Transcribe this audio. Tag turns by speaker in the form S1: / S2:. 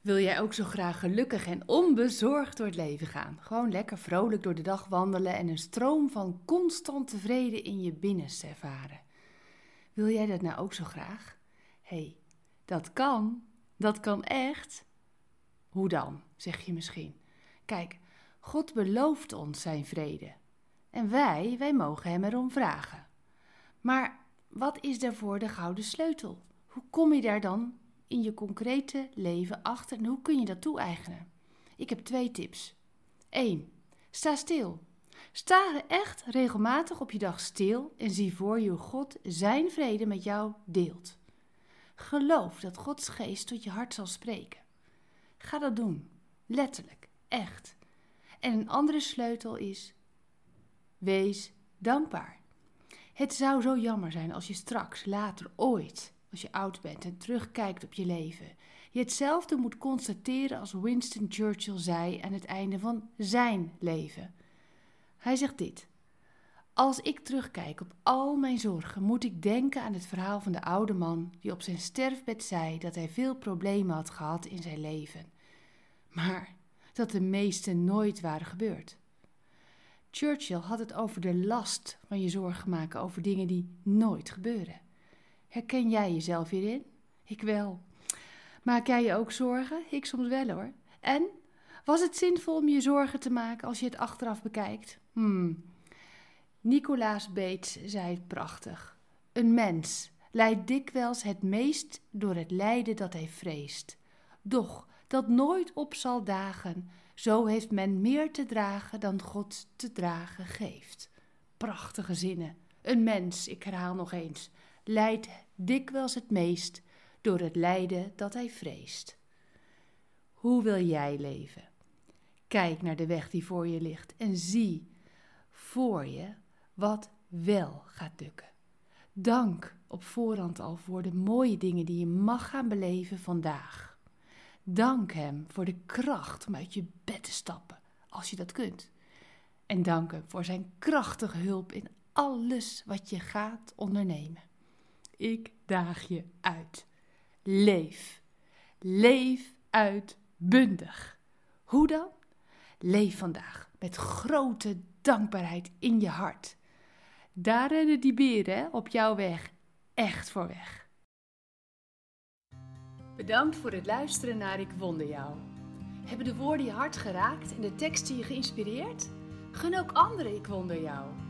S1: Wil jij ook zo graag gelukkig en onbezorgd door het leven gaan? Gewoon lekker vrolijk door de dag wandelen en een stroom van constante vrede in je binnenste ervaren. Wil jij dat nou ook zo graag? Hé, hey, dat kan. Dat kan echt. Hoe dan, zeg je misschien. Kijk, God belooft ons zijn vrede. En wij, wij mogen hem erom vragen. Maar wat is daarvoor de gouden sleutel? Hoe kom je daar dan in je concrete leven achter en hoe kun je dat toe-eigenen? Ik heb twee tips. 1. Sta stil. Sta echt regelmatig op je dag stil en zie voor je hoe God zijn vrede met jou deelt. Geloof dat Gods geest tot je hart zal spreken. Ga dat doen. Letterlijk. Echt. En een andere sleutel is: wees dankbaar. Het zou zo jammer zijn als je straks, later, ooit, als je oud bent en terugkijkt op je leven, je hetzelfde moet constateren als Winston Churchill zei aan het einde van zijn leven. Hij zegt dit: Als ik terugkijk op al mijn zorgen, moet ik denken aan het verhaal van de oude man die op zijn sterfbed zei dat hij veel problemen had gehad in zijn leven, maar dat de meeste nooit waren gebeurd. Churchill had het over de last van je zorgen maken over dingen die nooit gebeuren. Herken jij jezelf hierin? Ik wel. Maak jij je ook zorgen? Ik soms wel hoor. En? Was het zinvol om je zorgen te maken als je het achteraf bekijkt? Hmm. Nicolaas Beets zei het prachtig. Een mens lijdt dikwijls het meest door het lijden dat hij vreest. Doch dat nooit op zal dagen, zo heeft men meer te dragen dan God te dragen geeft. Prachtige zinnen. Een mens, ik herhaal nog eens, lijdt dikwijls het meest door het lijden dat hij vreest. Hoe wil jij leven? Kijk naar de weg die voor je ligt en zie voor je wat wel gaat lukken. Dank op voorhand al voor de mooie dingen die je mag gaan beleven vandaag. Dank Hem voor de kracht om uit je bed te stappen, als je dat kunt. En dank Hem voor Zijn krachtige hulp in alles wat je gaat ondernemen. Ik daag je uit. Leef. Leef uitbundig. Hoe dan? Leef vandaag met grote dankbaarheid in je hart. Daar rennen die beren op jouw weg echt voor weg. Bedankt voor het luisteren naar Ik Wonder Jou. Hebben de woorden je hart geraakt en de teksten je geïnspireerd? Gun ook anderen Ik Wonder Jou.